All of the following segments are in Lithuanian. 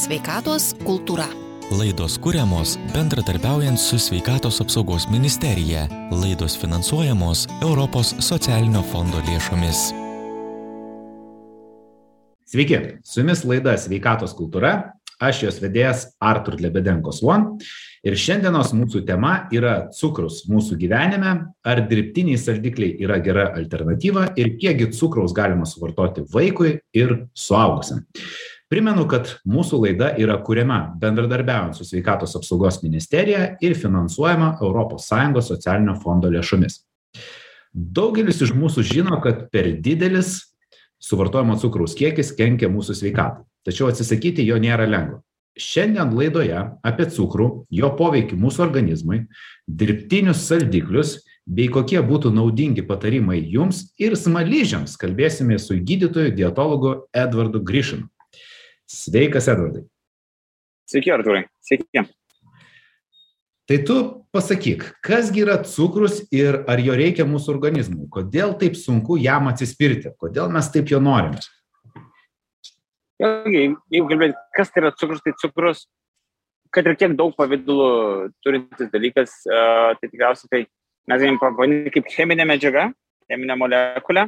Sveikatos kultūra. Laidos kūriamos bendradarbiaujant su Sveikatos apsaugos ministerija. Laidos finansuojamos Europos socialinio fondo lėšomis. Sveiki, su jumis laida Sveikatos kultūra. Aš jos vedėjas Artur Lebedenkos Von. Ir šiandienos mūsų tema yra cukrus mūsų gyvenime, ar dirbtiniai saldikliai yra gera alternatyva ir kiekgi cukraus galima suvartoti vaikui ir suaugusiam. Primenu, kad mūsų laida yra kuriama bendradarbiaujant su Sveikatos apsaugos ministerija ir finansuojama ES socialinio fondo lėšomis. Daugelis iš mūsų žino, kad per didelis suvartojamo cukraus kiekis kenkia mūsų sveikatai, tačiau atsisakyti jo nėra lengva. Šiandien laidoje apie cukrų, jo poveikį mūsų organizmui, dirbtinius saldiklius bei kokie būtų naudingi patarimai jums ir smaližiams kalbėsime su gydytoju dietologu Edvardu Grišinu. Sveikas, Edvardai. Sveiki, Arturai. Sveiki. Tai tu pasakyk, kasgi yra cukrus ir ar jo reikia mūsų organizmui? Kodėl taip sunku jam atsispirti? Kodėl mes taip jo norime? Jeigu kalbėti, kas tai yra cukrus, tai cukrus, kad ir kiek daug pavydulų turintis dalykas, tai tikriausiai tai mes galim pavadinti kaip cheminė medžiaga, cheminė molekulė,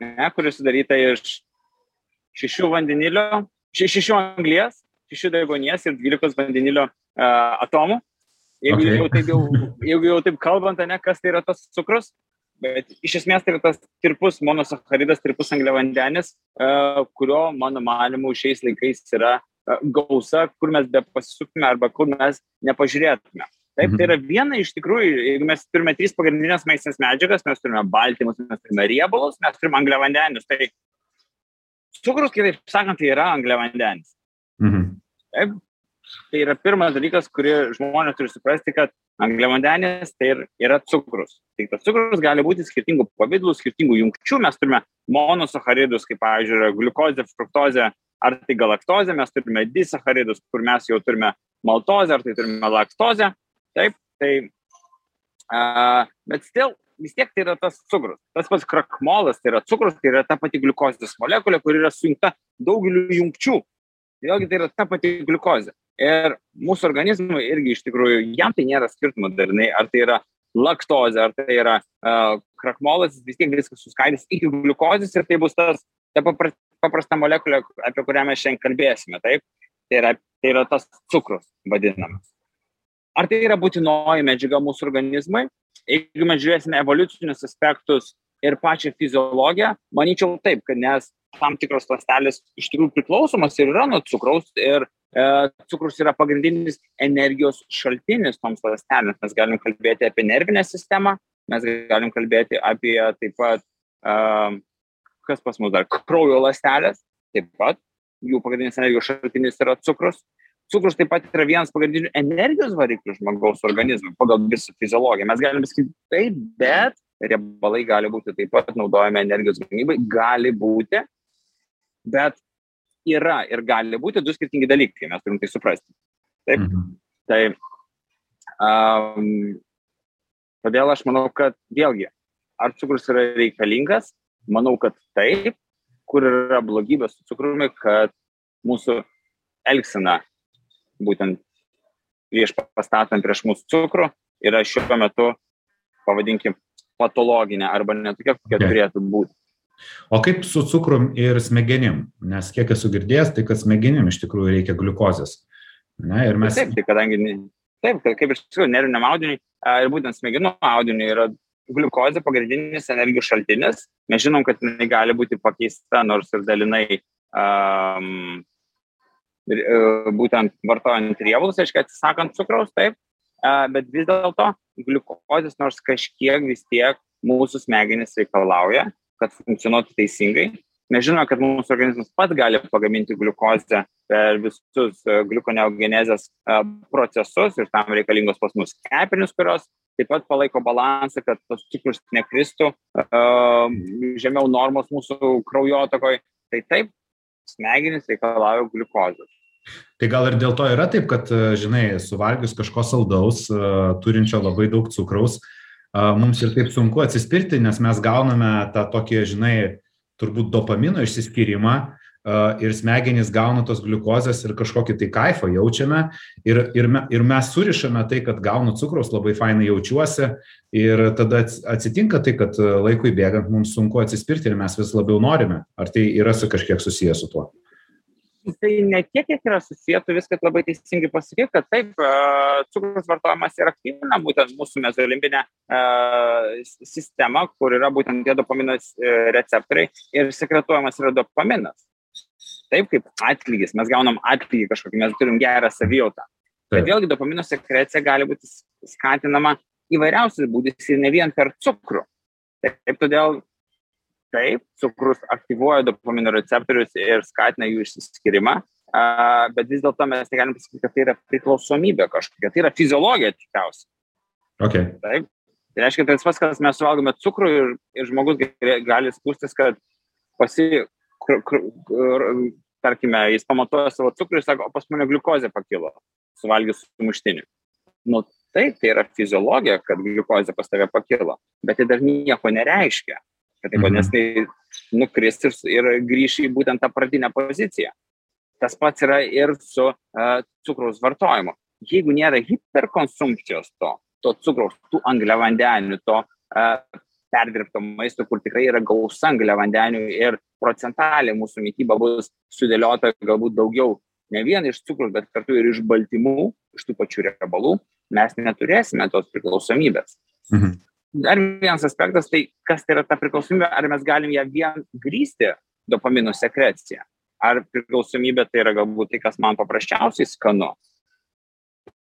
ne, kuri sudaryta iš šešių vandenilio šešių anglies, šešių deguonies ir dvylikos vandenilio uh, atomų. Jeigu, okay. jau taip jau, jeigu jau taip kalbant, ne, kas tai yra tas cukrus, bet iš esmės tai yra tas tirpus monosacharidas, tirpus angliavandenis, uh, kurio, mano manimu, šiais laikais yra uh, gausa, kur mes be pasisuktume arba kur mes nepažiūrėtume. Taip, tai yra mhm. viena iš tikrųjų, jeigu mes turime trys pagrindinės maistinės medžiagas, mes turime baltymus, mes turime riebalus, mes turime angliavandenius. Tai cukrus, kitaip sakant, tai yra angliavandenis. Mhm. Taip, tai yra pirmas dalykas, kurį žmonės turi suprasti, kad angliavandenis tai yra cukrus. Tik tas cukrus gali būti skirtingų pavydų, skirtingų jungčių. Mes turime monosacharidus, kaip, pavyzdžiui, gliukozė, fruktozė, ar tai galaktozė, mes turime disacharidus, kur mes jau turime maltozę, ar tai turime laktozę. Taip, tai, uh, bet still vis tiek tai yra tas cukrus. Tas pats krakmolas tai yra cukrus, tai yra ta pati gliukozės molekulė, kuri yra sujungta daugeliu jungčių. Vėlgi tai yra ta pati gliukozė. Ir mūsų organizmui irgi iš tikrųjų, jam tai nėra skirtumo dažnai, ar tai yra laktozė, ar tai yra uh, krakmolas, vis tiek viskas suskaidys iki gliukozės ir tai bus tas, ta paprasta molekulė, apie kurią mes šiandien kalbėsime. Taip? Tai yra, tai yra tas cukrus vadinamas. Ar tai yra būtinoji medžiaga mūsų organizmui? Jeigu mes žiūrėsime evoliucinius aspektus ir pačią fiziologiją, manyčiau taip, kad nes tam tikros ląstelės iš tikrųjų priklausomos ir yra nuo cukraus ir e, cukrus yra pagrindinis energijos šaltinis toms ląstelėms. Mes galim kalbėti apie nervinę sistemą, mes galim kalbėti apie taip pat, e, kas pas mus dar, kraujo ląstelės, taip pat jų pagrindinis energijos šaltinis yra cukrus cukrus taip pat yra vienas pagrindinių energijos variklių žmogaus organizmui pagal visą fiziologiją. Mes galime sakyti taip, bet riebalai gali būti taip pat naudojami energijos gamybai, gali būti, bet yra ir gali būti du skirtingi dalykai, mes turim tai suprasti. Taip. Mhm. Tai um, todėl aš manau, kad vėlgi, ar cukrus yra reikalingas, manau, kad taip, kur yra blogybė su cukrumi, kad mūsų elgsena būtent prieš pastatant prieš mūsų cukrų yra šiuo metu, pavadinkim, patologinė arba netokia, kokia okay. turėtų būti. O kaip su cukrum ir smegenim? Nes kiek esu girdėjęs, tai kad smegenim iš tikrųjų reikia gliukozės. Na, ir mes... Taip, tai kadangi, taip, kaip iš tikrųjų nerviniam audiniui ir būtent smegenų audiniui yra gliukozė pagrindinis energijos šaltinis. Mes žinom, kad jinai gali būti pakeista nors ir dalinai um, būtent vartojant riebalus, reiškia atsisakant cukraus, taip, e, bet vis dėlto gliukozės nors kažkiek vis tiek mūsų smegenys reikalauja, kad funkcionuotų teisingai. Mes žinome, kad mūsų organizmas pats gali pagaminti gliukozę per visus e, gliukoneogenezės procesus ir tam reikalingos pas mus kepenis, kurios taip pat palaiko balansą, kad tas cukrus nekristų žemiau normos mūsų kraujotakoje. Tai taip, smegenys reikalauja gliukozės. Tai gal ir dėl to yra taip, kad, e, žinai, suvalgius kažko saldaus, e, turinčio labai daug cukraus, e, mums ir taip sunku atsispirti, nes mes gauname tą tokį, žinai, turbūt dopamino išsiskyrimą, ir smegenys gauna tos gliukozės ir kažkokį tai kaifą jaučiame ir, ir, me, ir mes surišame tai, kad gaunu cukraus, labai fainai jaučiuosi ir tada atsitinka tai, kad laikui bėgant mums sunku atsispirti ir mes vis labiau norime. Ar tai yra su kažkiek susijęs su tuo? Tai ne tiek, kiek yra susijęs, tu viską labai teisingai pasakyti, kad taip, cukrus vartojimas ir aktyvina būtent mūsų mezolimbinę sistemą, kur yra būtent tie dopaminos e, receptoriai ir sekretuojamas yra dopaminas taip kaip atlygis, mes gaunam atlygį kažkokį, mes turim gerą savijautą. Bet vėlgi dopamino sekrecija gali būti skatinama įvairiausiais būdais ir ne vien per cukrų. Taip, todėl taip, cukrus aktyvuoja dopamino receptorius ir skatina jų išsiskirimą, bet vis dėlto mes negalim pasakyti, kad tai yra priklausomybė kažkokia, tai yra fiziologija tikriausiai. Okay. Taip. Tai reiškia, tai tas pats, kas mes suvalgome cukrų ir, ir žmogus gali skūstis, kad pasi tarkime, jis pamatuoja savo cukrų ir sako, o pas mane gliukozė pakilo, suvalgęs sumuštinį. Nu, taip, tai yra fiziologija, kad gliukozė pas tave pakilo, bet tai dar nieko nereiškia. Kad taip, mhm. nes tai nukris ir, ir grįš į būtent tą pradinę poziciją. Tas pats yra ir su uh, cukraus vartojimu. Jeigu nėra hiperkonsumpcijos to, to cukraus, tų angliavandenių, to uh, perdirbto maisto, kur tikrai yra gausa angliavandenių ir procentaliai mūsų mytyba bus sudėliota galbūt daugiau ne vien iš cukrus, bet kartu ir iš baltymų, iš tų pačių riebalų, mes neturėsime tos priklausomybės. Mhm. Dar vienas aspektas, tai kas tai yra ta priklausomybė, ar mes galim ją vien grįsti dopamino sekreciją, ar priklausomybė tai yra galbūt tai, kas man paprasčiausiai skanu.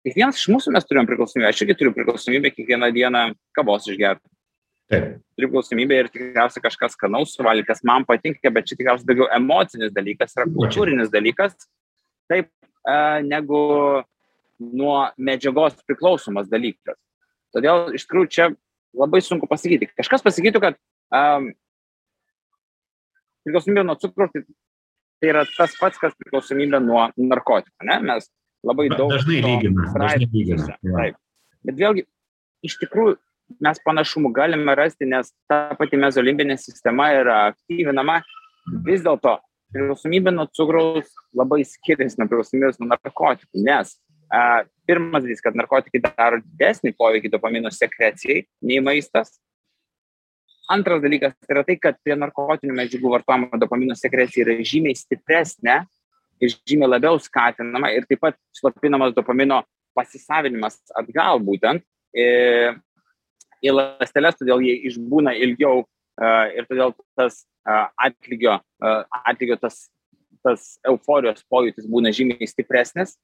Kiekvienas iš mūsų mes turim priklausomybę, aš irgi turiu priklausomybę kiekvieną dieną kavos išgerti priklausomybė ir tikriausiai kažkas skanaus suvalgyti, kas man patinka, bet čia tikriausiai daugiau emocinis dalykas, yra kultūrinis dalykas, taip e, negu nuo medžiagos priklausomas dalykas. Todėl iš tikrųjų čia labai sunku pasakyti. Kažkas pasakytų, kad um, priklausomybė nuo cukrų tai, tai yra tas pats, kas priklausomybė nuo narkotikų. Ne? Mes labai daug. Dažnai lygina. Dažnai lygina. Taip. Bet vėlgi, iš tikrųjų, mes panašumų galime rasti, nes ta pati mezolimbinė sistema yra aktyvinama. Vis dėlto priklausomybė nuo cukraus labai skiriasi nuo priklausomybės nuo narkotikų, nes a, pirmas dalykas, kad narkotikai daro didesnį poveikį dopamino sekrecijai nei maistas. Antras dalykas yra tai, kad prie narkotinių medžiagų vartojama dopamino sekrecija yra žymiai stipresnė ir žymiai labiau skatinama ir taip pat slopinamas dopamino pasisavinimas atgal būtent. E, į ląsteles, todėl jie išbūna ilgiau ir todėl tas atlygio, atlygio tas, tas euforijos pojūtis būna žymiai stipresnis.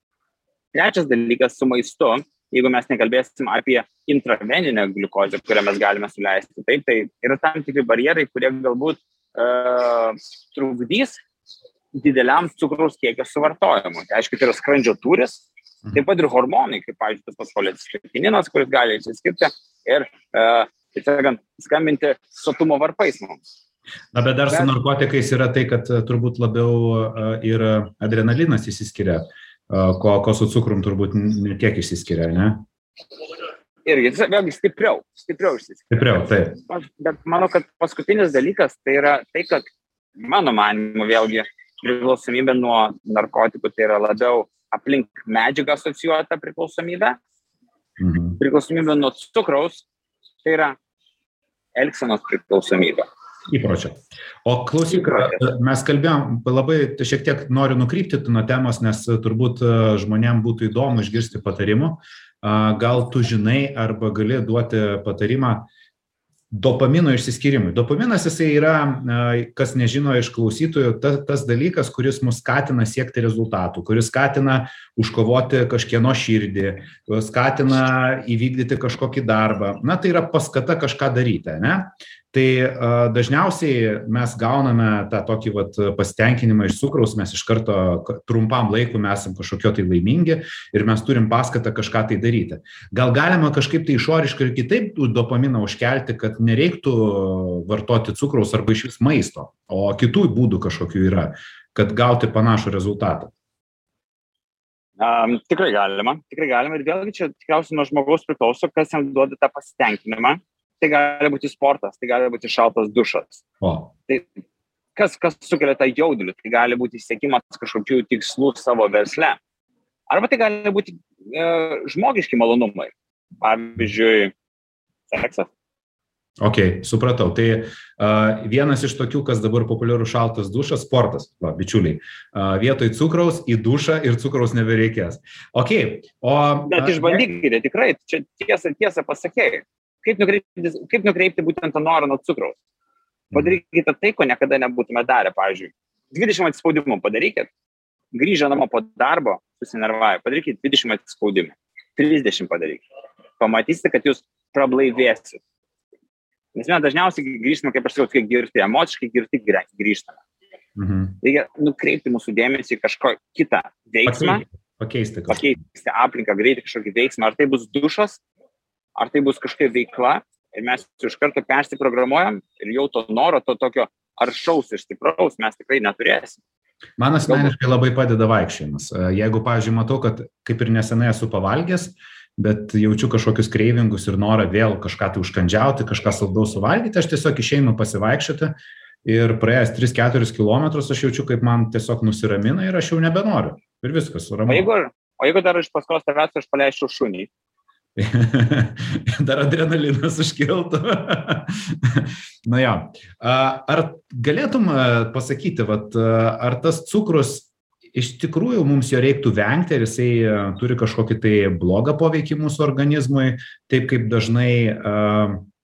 Trečias dalykas su maistu, jeigu mes nekalbėsim apie intraveninę gliukozę, kurią mes galime suleisti, taip, tai yra tam tikri barjerai, kurie galbūt uh, trukdys dideliam cukraus kiekio suvartojimui. Tai aišku, tai yra skrandžio turis, Mhm. Taip pat ir hormonai, kaip, pavyzdžiui, tas pats cholesterininas, kuris gali išsiskirti ir, e, taip sakant, skambinti sotumo varpais mums. Na, bet dar bet... su narkotikais yra tai, kad e, turbūt labiau ir adrenalinas įsiskiria, ko, ko su cukrum turbūt netiek išsiskiria, ne? Irgi, vėlgi stipriau, stipriau išsiskiria. Stipriau, taip. Bet manau, kad paskutinis dalykas tai yra tai, kad mano manimu vėlgi priklausomybė nuo narkotikų tai yra labiau aplink medžiagą asocijuota priklausomybė. Mhm. Priklausomybė nuo cukraus tai yra elgsenos priklausomybė. Įpročio. O klausyk, mes kalbėjom, labai šiek tiek noriu nukrypti nuo temos, nes turbūt e, žmonėm būtų įdomu išgirsti patarimų. Gal tu žinai arba gali duoti patarimą, dopamino išsiskyrimui. Dopaminas jisai yra, kas nežino iš klausytojų, ta, tas dalykas, kuris mus skatina siekti rezultatų, kuris skatina užkovoti kažkieno širdį, skatina įvykdyti kažkokį darbą. Na, tai yra paskata kažką daryti, ne? Tai dažniausiai mes gauname tą tokį vat pasitenkinimą iš cukraus mes iš karto trumpam laikui esam kažkokio tai laimingi ir mes turim paskatą kažką tai daryti. Gal galima kažkaip tai išoriškai ir kitaip dopaminą užkelti kad nereiktų vartoti cukraus arba išvis maisto o kitų būdų kažkokių yra kad gauti panašų rezultatą? Um, tikrai galima, tikrai galima ir vėlgi čia tikriausiai nuo žmogaus priklauso, kas jam duoda tą pasitenkinimą tai gali būti sportas, tai gali būti šaltas dušas. O. Tai kas, kas sukelia tą jaudulį. Tai gali būti siekimas kažkokių tikslų savo versle. Arba tai gali būti e, žmogiški malonumai. Pavyzdžiui, seksas. Ok, supratau. Tai uh, vienas iš tokių, kas dabar populiarų šaltas dušas, sportas, va, bičiuliai. Uh, vietoj cukraus į dušą ir cukraus nebereikės. Ok, o... Bet uh, išbandykite, tikrai, čia tiesą, tiesą pasakėjai. Kaip nukreipti, kaip nukreipti būtent tą norą nuo cukraus? Padarykite tai, ko niekada nebūtume darę, pavyzdžiui. 20 atspaudimų padarykit, grįžę namo po darbo, susinervavę, padarykit 20 atspaudimų, 30 padarykit. Pamatysite, kad jūs prablaivėsit. Nes mes dažniausiai grįžtame, kaip aš sakau, kiek girti, emociškai girti grįžtame. Mhm. Reikia nukreipti mūsų dėmesį į kažko kitą veiksmą. Pakeisti. Kažką. Pakeisti aplinką, greitai kažkokį veiksmą. Ar tai bus dušas, ar tai bus kažkokia veikla, ir mes iš karto persiprogramuojam ir jau to noro, to tokio aršaus ir stipraus mes tikrai neturėsim. Man asmeniškai labai padeda vaikščiojimas. Jeigu, pavyzdžiui, matau, kad kaip ir nesenai esu pavalgęs, bet jaučiu kažkokius kreivingus ir norą vėl kažką tai užkandžiauti, kažką saldaus suvalgyti, aš tiesiog išeinu pasivaikščioti ir praėjęs 3-4 km aš jaučiu, kaip man tiesiog nusiramina ir aš jau nebenoriu. Ir viskas, ramu. O jeigu, o jeigu dar iš paskos tavęs aš paleisčiau šunį, Dar adrenalinas užkiltų. Na jo. Ar galėtum pasakyti, vat, ar tas cukrus iš tikrųjų mums jo reiktų vengti, ar jisai turi kažkokį tai blogą poveikį mūsų organizmui, taip kaip dažnai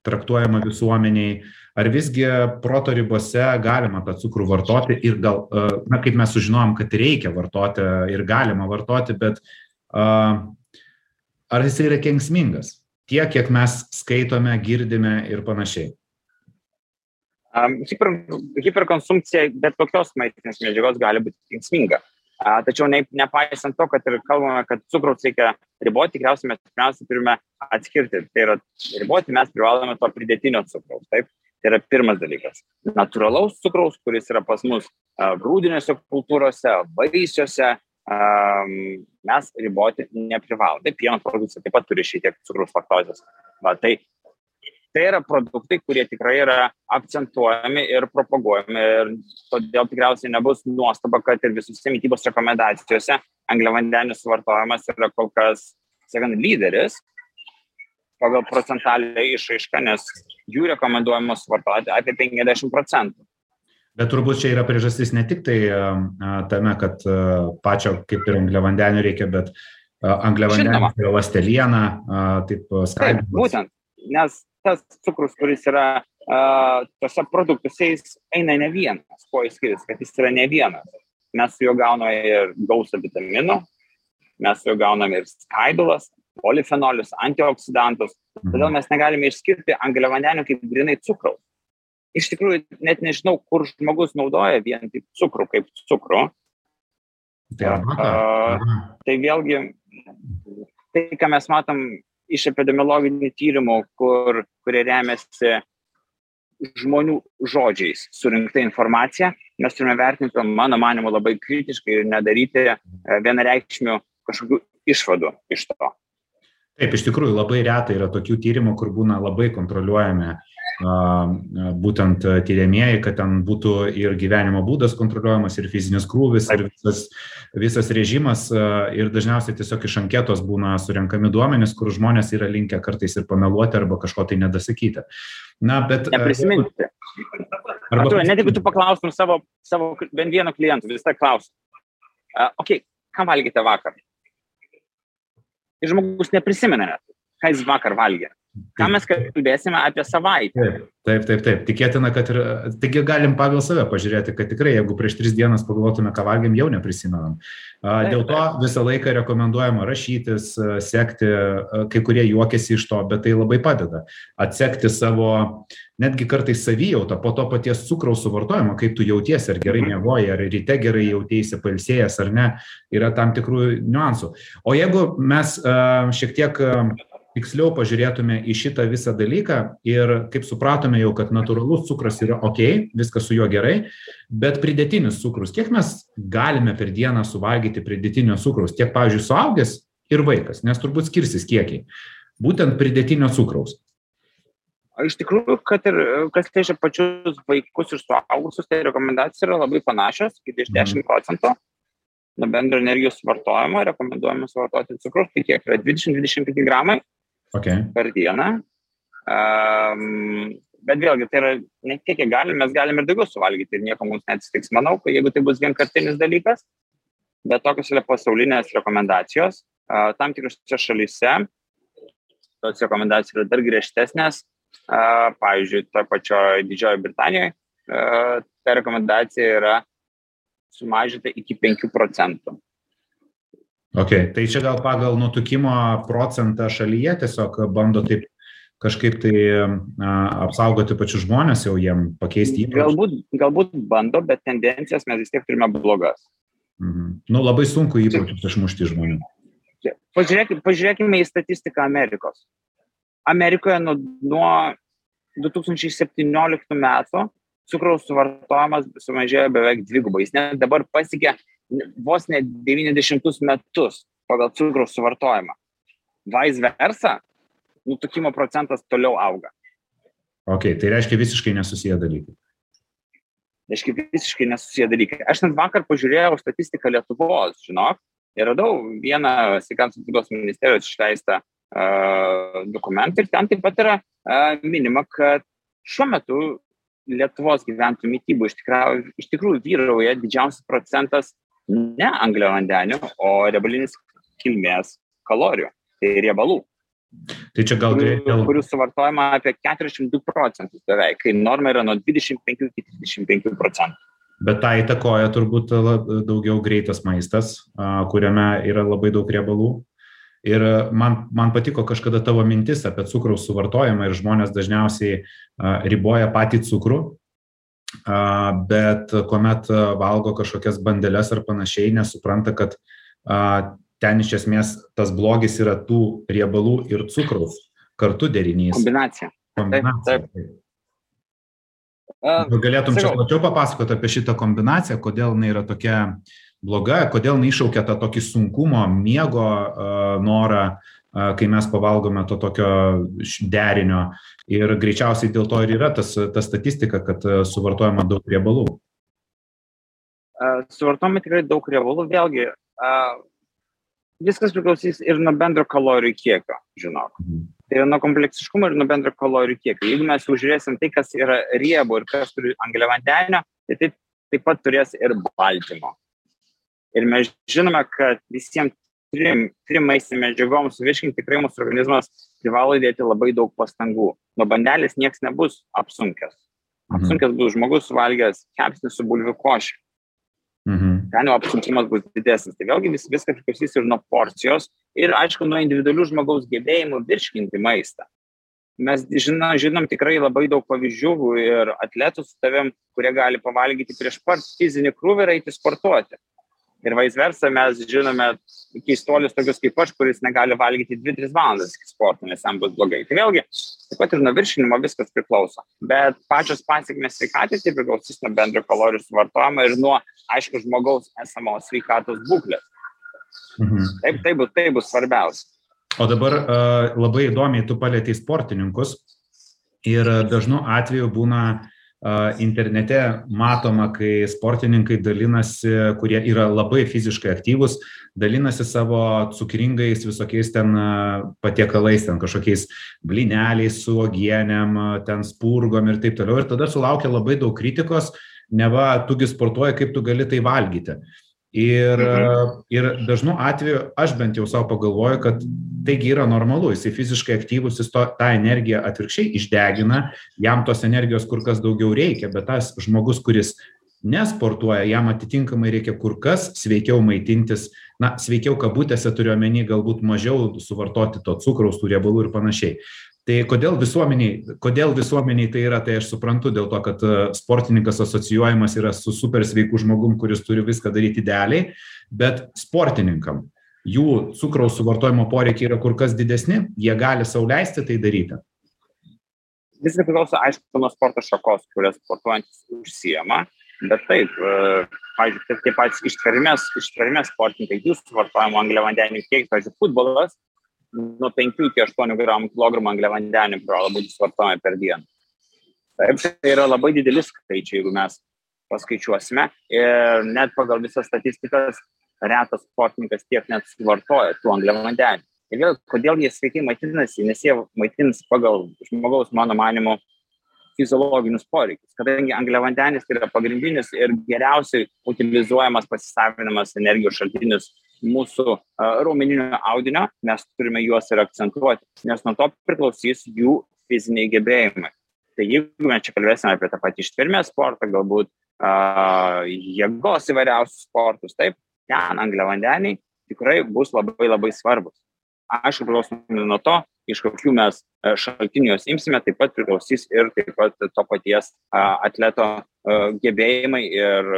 traktuojama visuomeniai, ar visgi proto ribose galima tą cukrų vartoti ir gal, na, kaip mes sužinojom, kad reikia vartoti ir galima vartoti, bet ar jisai yra kenksmingas tiek, kiek mes skaitome, girdime ir panašiai. Um, hiper, hiperkonsumpcija bet kokios maistinės medžiagos gali būti kenksminga. Uh, tačiau ne, nepaisant to, kad ir kalbame, kad cukraus reikia riboti, tikriausiai mes pirmiausia turime atskirti. Tai yra riboti mes privalome to pridėtinio cukraus. Taip? Tai yra pirmas dalykas. Natūralaus cukraus, kuris yra pas mus grūdinėse kultūrose, vaisiuose, um, mes riboti neprivalom. Tai pieno produkcija taip pat turi šiek tiek cukrus laktozės. Va, tai, tai yra produktai, kurie tikrai yra akcentuojami ir propaguojami ir todėl tikriausiai nebus nuostaba, kad ir visose mytybos rekomendacijose angliavandenių suvartojimas yra kol kas, sakant, lyderis pagal procentalę išraišką, nes jų rekomenduojama suvartoti apie 50 procentų. Bet turbūt čia yra priežastis ne tik tai tame, kad pačio kaip ir angliavandenių reikia, bet angliavandenių ir lasteliena, taip. Taip, būtent, nes tas cukrus, kuris yra uh, tose produktuose, jis eina ne vienas. Kuo jis skiriasi, kad jis yra ne vienas. Mes su juo gauname ir gausą vitaminų, mes su juo gauname ir skaidulas, polifenolius, antioksidantus. Mhm. Todėl mes negalime išskirti angliavandenių kaip grinai cukraus iš tikrųjų net nežinau, kur žmogus naudoja vien tik cukrų kaip cukrų. Tai, uh, tai vėlgi, tai, ką mes matom iš epidemiologinių tyrimų, kur, kurie remiasi žmonių žodžiais surinkta informacija, mes turime vertinti, mano manimo, labai kritiškai ir nedaryti vienareikšmių kažkokių išvadų iš to. Taip, iš tikrųjų labai retai yra tokių tyrimų, kur būna labai kontroliuojami uh, būtent tyriamieji, kad ten būtų ir gyvenimo būdas kontroliuojamas, ir fizinis krūvis, ir visas, visas režimas. Ir dažniausiai tiesiog iš anketos būna surenkami duomenys, kur žmonės yra linkę kartais ir pameluoti arba kažko tai nedasakyti. Na, bet. Neprisiminti. Arba... Tu, net jeigu tu paklaustum savo, savo bent vieno klientų, vis tą klausim. Uh, ok, ką valgėte vakar? Ir žmogus neprisimena ką jis vakar valgė. Ką mes kalbėsime apie savaitę. Taip, taip, taip. Tikėtina, kad ir, taigi galim pagal save pažiūrėti, kad tikrai, jeigu prieš tris dienas pagalvotume, ką valgėm, jau neprisimenam. Dėl to visą laiką rekomenduojama rašytis, sekti, kai kurie juokiasi iš to, bet tai labai padeda. Atsekti savo, netgi kartais savijautą po to paties cukraus suvartojimo, kaip tu jautiesi, ar gerai mėgoji, ar ryte gerai jautiesi, palsėjęs ar ne, yra tam tikrų niuansų. O jeigu mes šiek tiek tiksliau pažiūrėtume į šitą visą dalyką ir kaip supratome jau, kad natūralus cukras yra ok, viskas su juo gerai, bet pridėtinis cukrus, kiek mes galime per dieną suvalgyti pridėtinio cukraus, tiek, pavyzdžiui, suaugęs ir vaikas, nes turbūt skirsis kiekiai, būtent pridėtinio cukraus. Iš tikrųjų, kad ir kas liečia pačius vaikus ir suaugusius, tai rekomendacijos yra labai panašios, iki 10 procentų. Nuo bendro energijos suvartojimo rekomenduojama suvartoti cukrus, tai kiek yra? 20-25 gramai okay. per dieną. Um, bet vėlgi, tai yra ne tiek, kiek galim, mes galim ir daugiau suvalgyti ir nieko mums neatsitiks. Manau, kad jeigu tai bus vienkartinis dalykas, bet tokios yra pasaulinės rekomendacijos, uh, tam tikrose šalyse tos rekomendacijos yra dar griežtesnės, uh, pavyzdžiui, toje pačioje Didžiojoje Britanijoje, uh, ta rekomendacija yra sumažinta iki 5 procentų. Ok, tai čia gal pagal nutukimo procentą šalyje tiesiog bando taip kažkaip tai a, apsaugoti pačius žmonės, jau jiem pakeisti įpročius. Galbūt, galbūt bando, bet tendencijas mes vis tiek turime blogas. Mhm. Nu, labai sunku įpročius išmušti žmonių. Pažiūrėkime, pažiūrėkime į statistiką Amerikos. Amerikoje nuo, nuo 2017 metų cukraus suvartojimas sumažėjo beveik dvigubai. Jis net dabar pasiekė vos ne 90 metus pagal cukraus suvartojimą. Vice versa, nutukimo procentas toliau auga. Ok, tai reiškia visiškai nesusiję dalykai. Reiškia visiškai nesusiję dalykai. Aš net vakar pažiūrėjau statistiką Lietuvos, žinok, ir radau vieną sveikatos apsaugos ministerijos išleistą uh, dokumentą ir ten taip pat yra uh, minima, kad šiuo metu Lietuvos gyventojų mytybų iš tikrųjų, iš tikrųjų vyrauja didžiausias procentas ne angliavandenių, o riebalinis kilmės kalorijų, tai riebalų. Tai čia gal dėl... kurių suvartojama apie 42 procentus beveik, kai norma yra nuo 25 iki 35 procentų. Bet tą įtakoja turbūt daugiau greitas maistas, kuriame yra labai daug riebalų. Ir man, man patiko kažkada tavo mintis apie cukraus suvartojimą ir žmonės dažniausiai riboja patį cukrų, bet kuomet valgo kažkokias bandeles ar panašiai, nesupranta, kad ten iš esmės tas blogis yra tų riebalų ir cukraus kartu derinys. Kombinacija. Kombinacija. Taip, taip. Galėtum čia plačiau papasakoti apie šitą kombinaciją, kodėl jinai yra tokia bloga, kodėl jinai iššaukia tą tokį sunkumo, miego uh, norą, uh, kai mes pavalgome to tokio derinio. Ir greičiausiai dėl to ir yra tas, ta statistika, kad suvartojama daug riebalų. Suvartojama tikrai daug riebalų. Vėlgi, viskas priklausys ir nuo bendro kalorijų kiekio, žinok. Mhm. Tai yra nuo kompleksiškumo ir nuo bendro kalorijų kiekio. Jeigu mes užžiūrėsim tai, kas yra riebu ir kas turi angliavandenio, tai taip, taip pat turės ir baltymo. Ir mes žinome, kad visiems trim, trim maistinėm medžiagom suvirškinti tikrai mūsų organizmas privalo įdėti labai daug pastangų. Nuo bandelės niekas nebus apsunkęs. Mhm. Apsunkęs bus žmogus suvalgęs kepsnį su bulvių košė. Mhm. ten jau apsunkimas bus didesnis. Tai vėlgi vis, viskas priklausys ir nuo porcijos ir, aišku, nuo individualių žmogaus gebėjimų virškinti maistą. Mes žinom, žinom tikrai labai daug pavyzdžių ir atletų su tavim, kurie gali pavalgyti prieš pat fizinį krūvį ir eiti sportuoti. Ir vice versa, mes žinome keistolius tokius kaip aš, kuris negali valgyti 2-3 valandas iki sporto, nes jam bus blogai. Tai vėlgi, taip pat ir nuo viršinimo viskas priklauso. Bet pačios pasiekmes sveikatai tai priklausys nuo bendro kalorijų suvartojimo ir nuo, aišku, žmogaus esamos sveikatos būklės. Mhm. Taip, tai bus, tai bus svarbiausia. O dabar uh, labai įdomiai tu palėtei sportininkus ir dažnu atveju būna internete matoma, kai sportininkai dalinasi, kurie yra labai fiziškai aktyvus, dalinasi savo cukringais visokiais ten patiekalais, ten kažkokiais blineliais su ogienėm, ten spurgom ir taip toliau. Ir tada sulaukia labai daug kritikos, neva tugi sportuoja, kaip tu gali tai valgyti. Ir, mhm. ir dažnu atveju aš bent jau savo pagalvoju, kad taigi yra normalu, jisai fiziškai aktyvus, jis to, tą energiją atvirkščiai išdegina, jam tos energijos kur kas daugiau reikia, bet tas žmogus, kuris nesportuoja, jam atitinkamai reikia kur kas sveikiau maitintis, na, sveikiau kabutėse turiu omeny, galbūt mažiau suvartoti to cukraus, tų riebalų ir panašiai. Tai kodėl visuomeniai, kodėl visuomeniai tai yra, tai aš suprantu dėl to, kad sportininkas asocijuojamas yra su super sveiku žmogum, kuris turi viską daryti idealiai, bet sportininkam jų cukraus suvartojimo poreikiai yra kur kas didesni, jie gali sauliaisti tai daryti. Viskas priklauso, aišku, nuo sporto šakos, kurias sportuojantis užsijama, bet taip, pavyzdžiui, tie patys ištvermės, ištvermės sportininkai, jų suvartojimo angliavandenių kiekis, pavyzdžiui, futbolas, nuo 5 iki 8 gramų kilogramų angliavandenių privalo būti suvartojami per dieną. Taip, tai yra labai didelis skaičiai, jeigu mes paskaičiuosime. Ir net pagal visas statistikas retas sportininkas tiek net suvartoja tų angliavandenių. Ir vėl, kodėl jie sveikai maitinasi, nes jie maitins pagal žmogaus, mano manimo, fiziologinius poreikius. Kadangi angliavandenis tai yra pagrindinis ir geriausiai utilizuojamas pasisavinamas energijos šaltinis mūsų raumeninio audinio, mes turime juos ir akcentuoti, nes nuo to priklausys jų fiziniai gebėjimai. Tai jeigu mes čia kalbėsime apie tą patį ištvermės sportą, galbūt uh, jėgos įvairiausius sportus, taip, ten angliavandeniai tikrai bus labai labai svarbus. Aišku, priklausomai nuo to, iš kokių mes šaltinių juos imsime, taip pat priklausys ir taip pat to paties atleto gebėjimai ir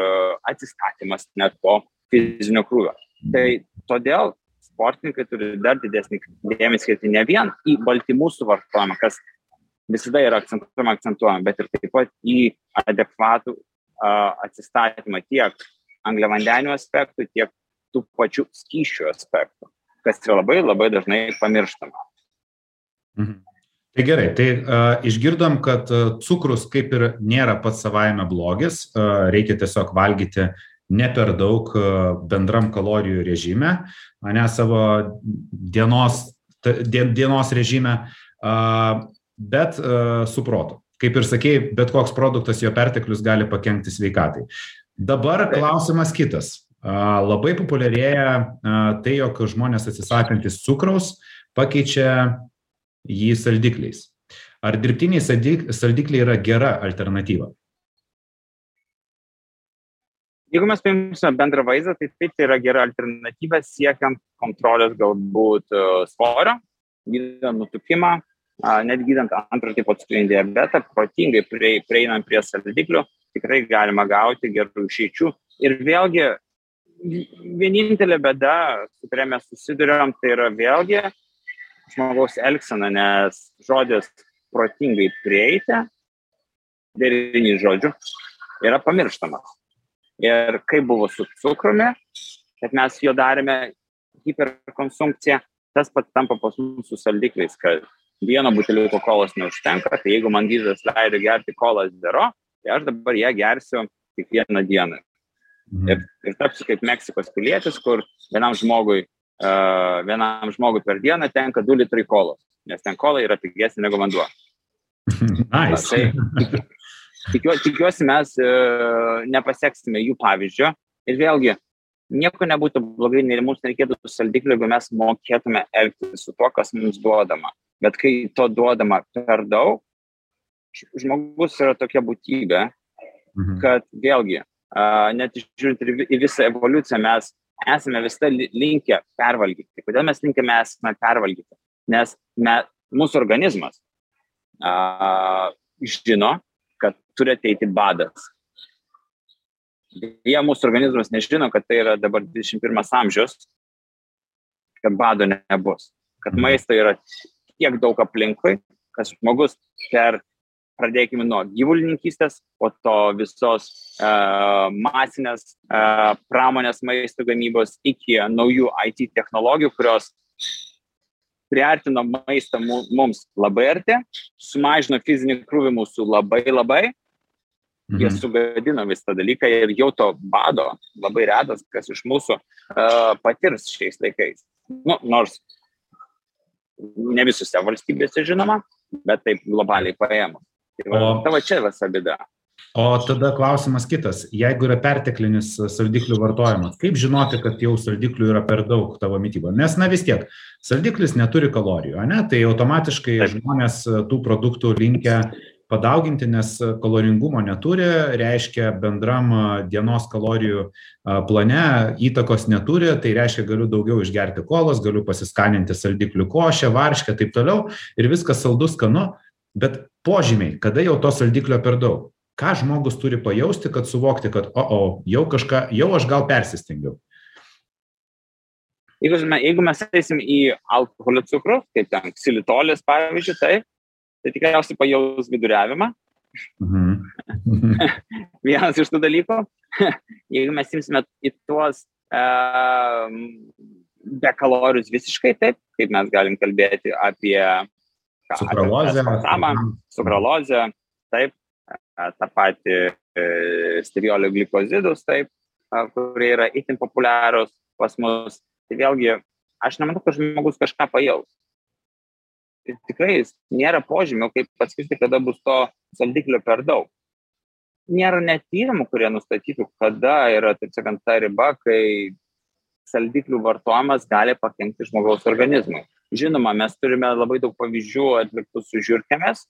atsistatymas net po fizinio krūvio. Tai todėl sportininkai turi dar didesnį dėmesį skirti ne vien į baltymų suvartojimą, kas visada yra akcentuojama, akcentuojama, bet ir taip pat į adekvatų atsistatymą tiek angliavandenių aspektų, tiek tų pačių skyšių aspektų, kas yra labai labai dažnai pamirštama. Mhm. Tai gerai, tai uh, išgirdom, kad uh, cukrus kaip ir nėra pats savaime blogis, uh, reikia tiesiog valgyti ne per daug uh, bendram kalorijų režime, ne savo dienos, dienos režime, bet uh, su protu. Kaip ir sakėjai, bet koks produktas, jo perteklius gali pakengti sveikatai. Dabar klausimas kitas. Labai populiarėja tai, jog žmonės atsisakantis cukraus pakeičia jį saldikliais. Ar dirbtiniai saldikliai yra gera alternatyva? Jeigu mes paimsime bendrą vaizdą, tai taip tai yra gera alternatyva siekiant kontrolės galbūt e, svorio, gydant nutukimą, net gydant antro tipo cukrinį diabetą, protingai prieinant prie saldiklių, tikrai galima gauti gerų išeičių. Ir vėlgi, vienintelė bėda, su kuria mes susidurėm, tai yra vėlgi žmogaus elgsena, nes žodis protingai prieiti, derinys žodžių, yra pamirštamas. Ir kaip buvo su cukrumi, kad mes jo darėme hiperkonsumpciją, tas pat tampa pas mus su saldikliais, kad vieno buteliuko kolos neužtenka, tai jeigu man gydytojas leido gerti kolą zero, tai aš dabar ją gersiu kiekvieną dieną. Mhm. Ir, ir tapsiu kaip Meksikos pilietis, kur vienam žmogui uh, vienam žmogui per dieną tenka 2 litrai kolos, nes ten kola yra pigesnė negu vanduo. Nice. Tai, tikiuosi, tikiuosi mes uh, nepasieksime jų pavyzdžio ir vėlgi nieko nebūtų blogai, nei mums nereikėtų saldiklių, jeigu mes mokėtume elgtis su tuo, kas mums duodama. Bet kai to duodama per daug, žmogus yra tokia būtybė, mhm. kad vėlgi, net žiūrint į visą evoliuciją, mes esame visada linkę pervalgyti. Kodėl mes linkime esame pervalgyti? Nes me, mūsų organizmas a, žino, turi ateiti badas. Jie mūsų organizmas nežino, kad tai yra dabar 21 amžius, kad bado nebus. Kad mhm. maisto yra tiek daug aplinkui, kad žmogus per pradėkime nuo gyvulininkystės, po to visos uh, masinės uh, pramonės maisto gamybos iki naujų IT technologijų, kurios priartino maistą mums labai arti, sumažino fizinį krūvį mūsų labai labai, mhm. jie sugadino visą dalyką ir jau to bado labai retas, kas iš mūsų uh, patirs šiais laikais. Nu, nors ne visose valstybėse žinoma, bet taip globaliai paėmus. Tai va, o, tavo čia visa bėda. O tada klausimas kitas. Jeigu yra perteklinis saldiklių vartojimas, kaip žinoti, kad jau saldiklių yra per daug tavo mytyboje? Nes, na vis tiek, saldiklis neturi kalorijų, ne? tai automatiškai Taip. žmonės tų produktų linkia padauginti, nes kaloringumo neturi, reiškia bendram dienos kalorijų plane įtakos neturi, tai reiškia galiu daugiau išgerti kolos, galiu pasiskaninti saldiklių košę, varškę, taip toliau ir viskas saldus skanu bet požymiai, kada jau to saldiklio per daug. Ką žmogus turi pajausti, kad suvokti, kad, o, o, jau kažką, jau aš gal persistengiau. Jeigu, jeigu mes eisim į alkoholio cukrų, kaip ten ksilitolis, pavyzdžiui, tai, tai tikriausiai pajaus viduriavimą. Mhm. Vienas iš tų dalykų. jeigu mes imsime į tuos uh, be kalorijus visiškai taip, kaip mes galim kalbėti apie Sukralozę. Sukralozę, taip, tą patį e, steviolio glikozidus, taip, kurie yra itin populiarūs pas mus. Tai vėlgi, aš nemanau, kad žmogus kažką pajaus. Ir tikrai nėra požymio, kaip atskirti, kada bus to saldiklio per daug. Nėra net tyrimų, kurie nustatytų, kada yra, taip sakant, ta riba, kai saldiklių vartojimas gali pakengti žmogaus organizmui. Žinoma, mes turime labai daug pavyzdžių atliktų su žiūrkėmis,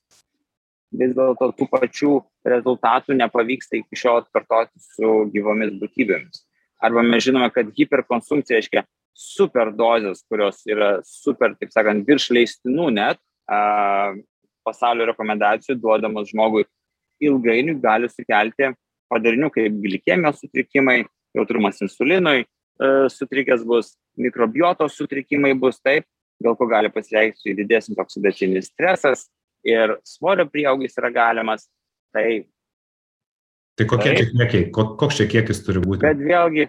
vis dėlto tų pačių rezultatų nepavyksta iki šiol atkartoti su gyvomis būtybėmis. Arba mes žinome, kad hiperkonsumpcija reiškia superdozės, kurios yra super, taip sakant, virš leistinų net a, pasaulio rekomendacijų duodamos žmogui ilgainiui gali sukelti padarinių kaip glikemijos sutrikimai, jautrumas insulinui, e, sutrikęs bus, mikrobiotos sutrikimai bus taip, dėl ko gali pasireikšti didesnis oksidacinis stresas ir svorio prieaugis yra galimas. Tai, tai kokie tai, čia kiekiai, koks čia kiekis turi būti? Bet vėlgi,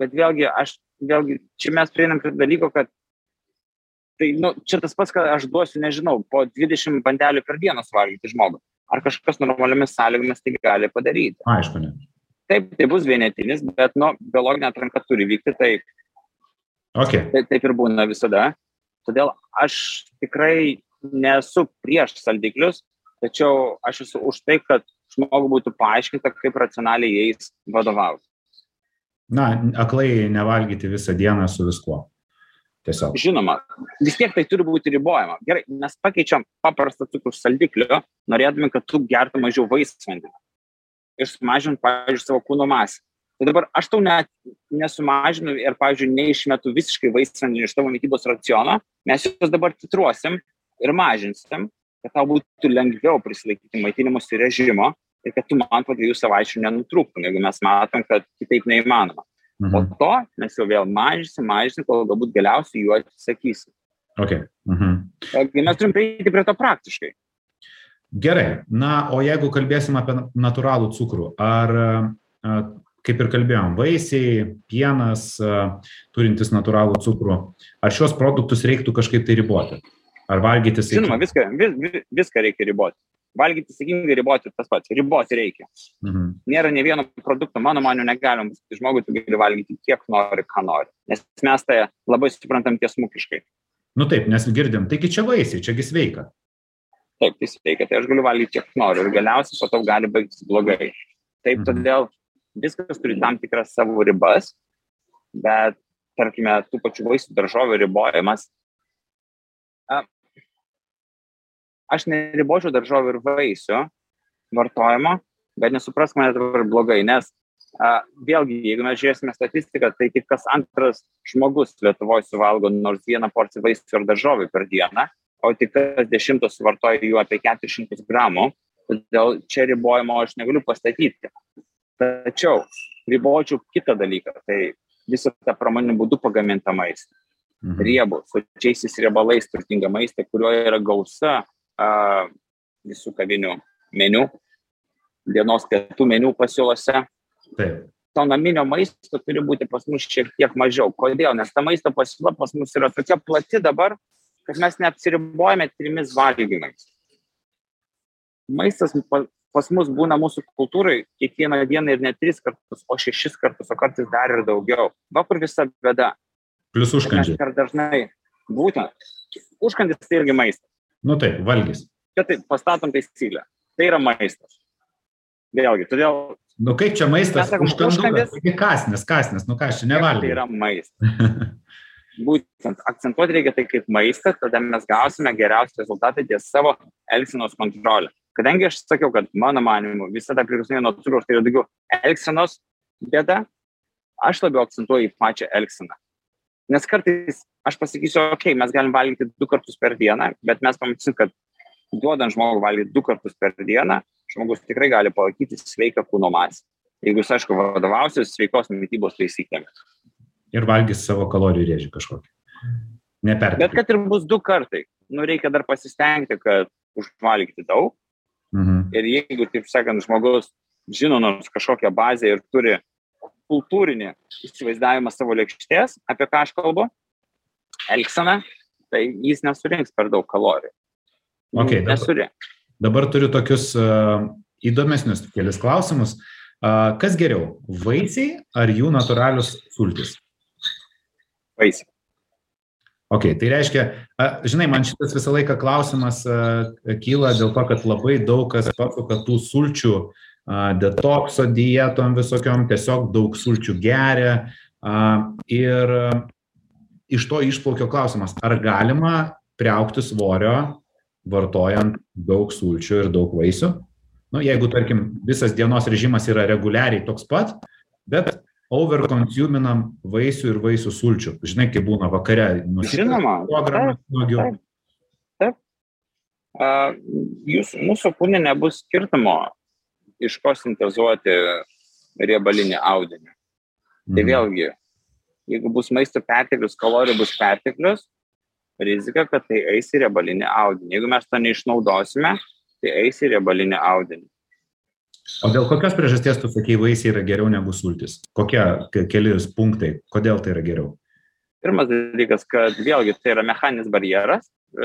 bet vėlgi, aš, vėlgi, čia mes prieinam prie dalyko, kad tai, nu, čia tas pats, kad aš duosiu, nežinau, po 20 bandelių per dieną suvalgyti žmogų. Ar kažkas normaliomis sąlygomis tai gali padaryti? Aišku, ne. Taip, tai bus vienetinis, bet, nu, biologinė atranka turi vykti, tai okay. taip, taip ir būna visada. Todėl aš tikrai nesu prieš saldiklius, tačiau aš esu už tai, kad žmogui būtų paaiškinta, kaip racionaliai jais vadovauti. Na, aklai nevalgyti visą dieną su viskuo. Tiesiog. Žinoma, vis tiek tai turi būti ribojama. Gerai, mes pakeičiam paprastą cukrų saldikliu, norėdami, kad tu gertum mažiau vaisvandį ir sumažint, pavyzdžiui, savo kūno masę. Tai dabar aš tau net nesumažinu ir, pavyzdžiui, neišmetu visiškai vaisvandį iš tavo mytybos raciono, mes juos dabar titruosim ir mažinsim, kad tau būtų lengviau prisilaikyti maitinimuose režimo ir kad tu man po dviejų savaičių nenutrūktum, jeigu mes matom, kad kitaip neįmanoma. Mhm. Po to mes jau vėl mažinsim, mažinsim, kol galbūt galiausiai jų atsisakysim. Okay. Mhm. Mes turim prieiti prie to praktiškai. Gerai, na, o jeigu kalbėsim apie natūralų cukrų, ar kaip ir kalbėjom, vaisiai, pienas, turintis natūralų cukrų, ar šios produktus reiktų kažkaip tai riboti? Ar valgyti sėkmingai? Žinoma, viską, vis, viską reikia riboti. Valgyti sėkmingai riboti tas pats, riboti reikia. Mhm. Nėra ne vieno produkto, mano maniu, negalim, žmogui tu gali valgyti kiek nori, ką nori. Nes mes tai labai suprantam tiesmukiškai. Nu taip, nes girdim, taigi čia vaisiai, čiagi sveika. Taip, tai sveika, tai aš galiu valgyti kiek noriu ir galiausiai po to gali baigtis blogai. Taip, mhm. todėl viskas turi tam tikras savo ribas, bet, tarkime, tų pačių vaisių daržovių ribojimas. Aš neribočiau daržovių ir vaisių vartojimo, bet nesupras mane dabar blogai, nes a, vėlgi, jeigu mes žiūrėsime statistiką, tai tik kas antras žmogus Lietuvoje suvalgo nors vieną porciją vaisių ir daržovių per dieną, o tik kas dešimtas suvartoja jų apie 400 gramų, todėl čia ribojimo aš negaliu pastatyti. Tačiau ribočiau kitą dalyką, tai visą tą pramoninių būdų pagamintą maistą. Mhm. Riebų, su čiaisiais riebalais turtingą maistą, kurio yra gausa visų kavinių meniu, dienos pietų meniu pasiūlose. Taip. To naminio maisto turi būti pas mus šiek tiek mažiau. Kodėl? Nes ta maisto pasiūla pas mus yra tokia plati dabar, kad mes neapsiribojame trimis valgymais. Maistas pas mus būna mūsų kultūrai kiekvieną dieną ir ne tris kartus, o šešis kartus, o kartais dar ir daugiau. Va kur visa bėda. Plius užkandžiai. Per dažnai. Būtent. Užkandis tai irgi maistas. Nu taip, valgys. Čia tai pastatom taisyklę. Tai yra maistas. Vėlgi, todėl. Nu kaip čia maistas? Užkandis. Kasnis, kasnis, nu ką aš čia nevalgysiu. Tai yra maistas. Būtent akcentuoti reikia tai kaip maistas, tada mes gausime geriausią rezultatą ties savo elgsenos kontrolę kadangi aš sakiau kad mano manymu visada priklausomybė nuo cukraus tai yra daugiau elgsenos bėda aš labiau akcentuoju į pačią elgseną nes kartais aš pasakysiu okei mes galim valgyti du kartus per dieną bet mes pamatysim kad duodant žmogui valgyti du kartus per dieną žmogus tikrai gali palaikyti sveiką kūno masę jeigu jis aišku vadovausis sveikos mitybos taisyklėmis ir valgys savo kalorijų rėžį kažkokį Neperdėti. Bet kad ir bus du kartai, nu reikia dar pasistengti, kad užvalgyti daug, Mhm. Ir jeigu, taip sakant, žmogus žino nors kažkokią bazę ir turi kultūrinį įsivaizdavimą savo lėkštės, apie ką aš kalbu, elgseną, tai jis nesurinks per daug kalorijų. Okay, dabar, Nesurinks. dabar turiu tokius uh, įdomesnius kelis klausimus. Uh, kas geriau, vaisiai ar jų natūralius sultis? Vaisiai. Ok, tai reiškia, žinai, man šitas visą laiką klausimas kyla dėl to, kad labai daug kas pasuka tų sulčių a, detokso dietom visokiom, tiesiog daug sulčių geria. Ir a, iš to išplaukio klausimas, ar galima priaukti svorio vartojant daug sulčių ir daug vaisių? Nu, jeigu, tarkim, visas dienos režimas yra reguliariai toks pat, bet overconsuminam vaisių ir vaisių sulčių. Žinai, kaip būna vakare. Žinoma. Kilogramą smagiau. Taip. taip. Uh, jūs, mūsų kūne nebus skirtumo, iš ko sintezuoti riebalinį audinį. Tai Mhm. vėlgi, jeigu bus maisto perteklius, kalorijų bus perteklius, rizika, kad tai eis į riebalinį audinį. Jeigu mes to neišnaudosime, tai eis į riebalinį audinį. O dėl kokios priežasties tu sakei, vaisiai yra geriau negu sultis? Kokie ke- keli punktai, kodėl tai yra geriau? Pirmas dalykas, kad vėlgi tai yra mechaninis barjeras. E,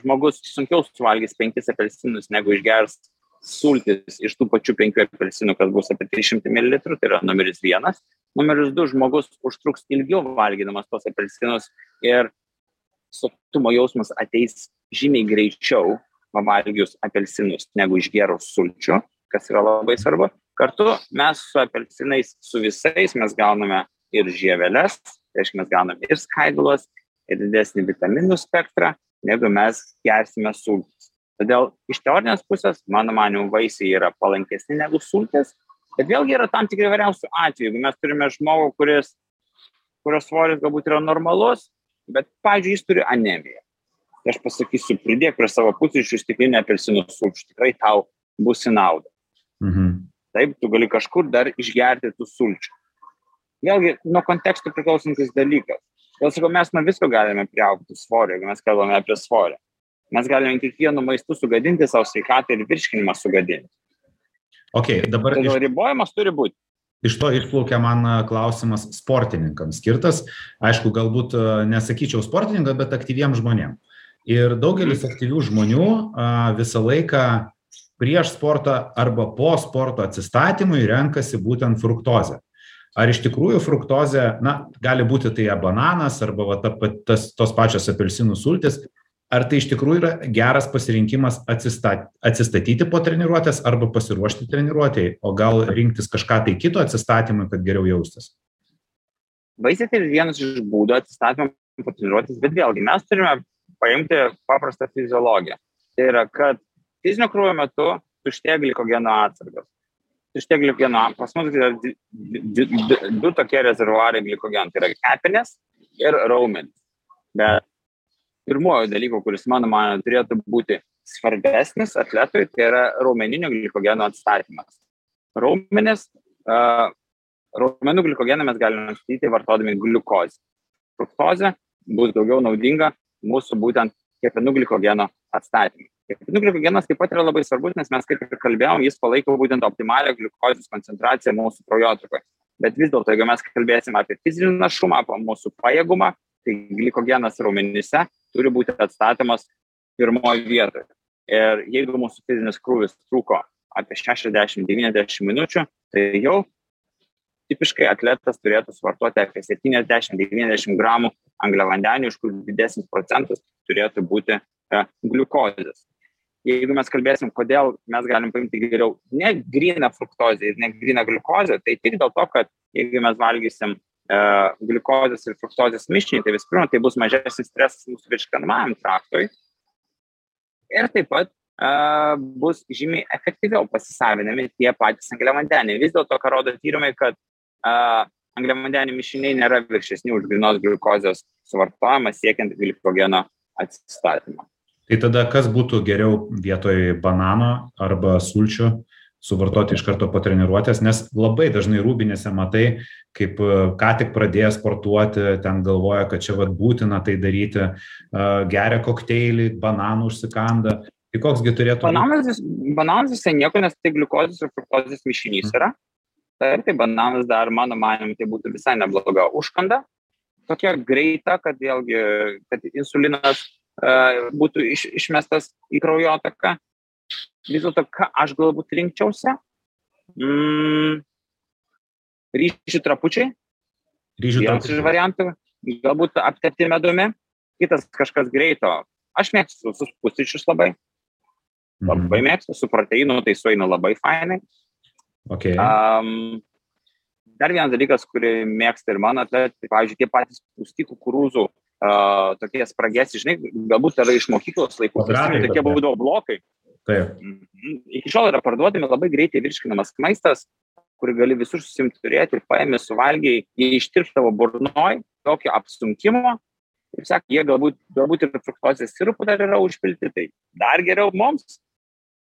Žmogus sunkiau suvalgys penkis apelsinus, negu išgers sultis iš tų pačių penkių apelsinų, kas bus apie 300 ml, tai yra numeris vienas. Numeris du, žmogus užtruks ilgiau valgydamas tos apelsinus ir sotumo jausmas ateis žymiai greičiau pavalgius apelsinus, negu išgerus sulčių, kas yra labai svarbu. Kartu mes su apelsinais, su visais mes gauname ir žieveles, tai reiškia mes gauname ir skaidulas, ir didesnį vitaminų spektrą, negu mes gersime sultis. Todėl iš teorinės pusės, mano manimu, vaisiai yra palankesni negu sultis, bet vėlgi yra tam tikri variausių atvejų. Jeigu mes turime žmogų, kuris, kurio svoris galbūt yra normalus, bet, pavyzdžiui, jis turi anemiją. Tai aš pasakysiu, pridėk prie savo pusryčių stiklinę apelsinų sulčių, tikrai tau bus į naudą. Mhm. Taip, tu gali kažkur dar išgerti tų sulčių. Vėlgi, nuo kontekstų priklausantis dalykas. Dėl sakau, mes nuo visko galime priaugti svorį, jeigu mes kalbame apie svorį. Mes galime kiekvienu maistu sugadinti savo sveikatą ir virškinimą sugadinti. Ok, dabar iš, Todėl ribojimas turi būti. iš to išplaukia man klausimas sportininkams skirtas. Aišku, galbūt nesakyčiau sportininkams, bet aktyviems žmonėms. Ir daugelis aktyvių žmonių visą laiką prieš sportą arba po sporto atsistatymui renkasi būtent fruktozę. Ar iš tikrųjų fruktozė, na, gali būti tai bananas arba va, ta, tas, tos pačios apelsinų sultis, ar tai iš tikrųjų yra geras pasirinkimas atsistat, atsistatyti po treniruotės arba pasiruošti treniruotėjai, o gal rinktis kažką tai kito atsistatymui, kad geriau jaustis? Vaisiai tai vienas iš būdų atsistatymą patreniruotis, bet vėlgi mes turime paimti paprastą fiziologiją. Tai yra, kad fizinio krūvio metu tuštėja glikogeno atsargas. Tuštėja glikogeno, pas mus yra du tokie rezervuarai glikogeno, tai yra kepenės ir raumenys. Bet pirmojo dalyko, kuris mano mano turėtų būti svarbesnis atletui, tai yra raumeninio glikogeno atstatymas. Raumenis, uh, raumenų glikogeną mes galime atstatyti vartodami gliukozę. Fruktozė bus daugiau naudinga mūsų būtent kepenų glikogeno atstatymui. Kepenų glikogenas taip pat yra labai svarbus, nes mes kaip ir kalbėjom, jis palaiko būtent optimalią gliukozės koncentraciją mūsų kraujotakoje. Bet vis dėlto, jeigu mes kalbėsime apie fizinį našumą, apie mūsų pajėgumą, tai glikogenas raumenyse turi būti atstatomas pirmoje vietoje. Ir jeigu mūsų fizinis krūvis trūko apie 60-90 minučių, tai jau tipiškai atletas turėtų suvartoti apie 70-90 gramų angliavandenių, iš kurių didesnis procentas turėtų būti e, gliukozės. Jeigu mes kalbėsim, kodėl mes galim paimti geriau ne gryną fruktozę ir ne gryną gliukozę, tai tik dėl to, kad jeigu mes valgysim gliukozės ir fruktozės mišinį, tai vis pirma, tai bus mažesnis stresas mūsų virškanamajam traktui. Ir taip pat uh, bus žymiai efektyviau pasisavinami tie patys angliavandeniai. Vis dėlto, ką rodo tyrimai, kad uh, angliavandenių mišiniai nėra viršesni už grinos gliukozės suvartojimą siekiant glikogeno atsistatymą. Tai tada kas būtų geriau vietoj banano arba sulčių suvartoti iš karto po treniruotės, nes labai dažnai rūbinėse matai, kaip e, ką tik pradėjo sportuoti, ten galvoja, kad čia vat būtina tai daryti, e, geria kokteilį, bananų užsikanda. Tai koksgi turėtų būti? Bananas, bananas visai nieko, nes tai gliukozės ir fruktozės mišinys yra. Taip, tai bananas dar, mano manimu, tai būtų visai nebloga užkanda. tokia greita, kad vėlgi, kad insulinas uh, būtų iš, išmestas į kraujotaką. Vis dėlto, ką aš galbūt rinkčiausi? Mm, ryžių trapučiai. Ryžių Vienas iš variantų. Galbūt aptepti medumi. Kitas kažkas greito. Aš mėgstu visus pusryčius labai. Labai Mhm. mėgstu, su proteinu tai sueina labai fainai. Okay. Um, dar vienas dalykas, kurį mėgsta ir mano atletai, pavyzdžiui, tie patys pūsti kukurūzų, uh, tokie spragėsi, žinai, galbūt yra iš mokyklos laikų, tokie. būdavo blokai. Taip. Mhm. Iki šiol yra parduodami labai greitai virškinamas maistas, kurį gali visur susimti turėti, paėmė, suvalgiai, jie ištirptavo burnoj, tokio apsunkimo. Ir sakė, jie galbūt, galbūt ir fruktozės sirupų dar yra užpilti, tai dar geriau mums.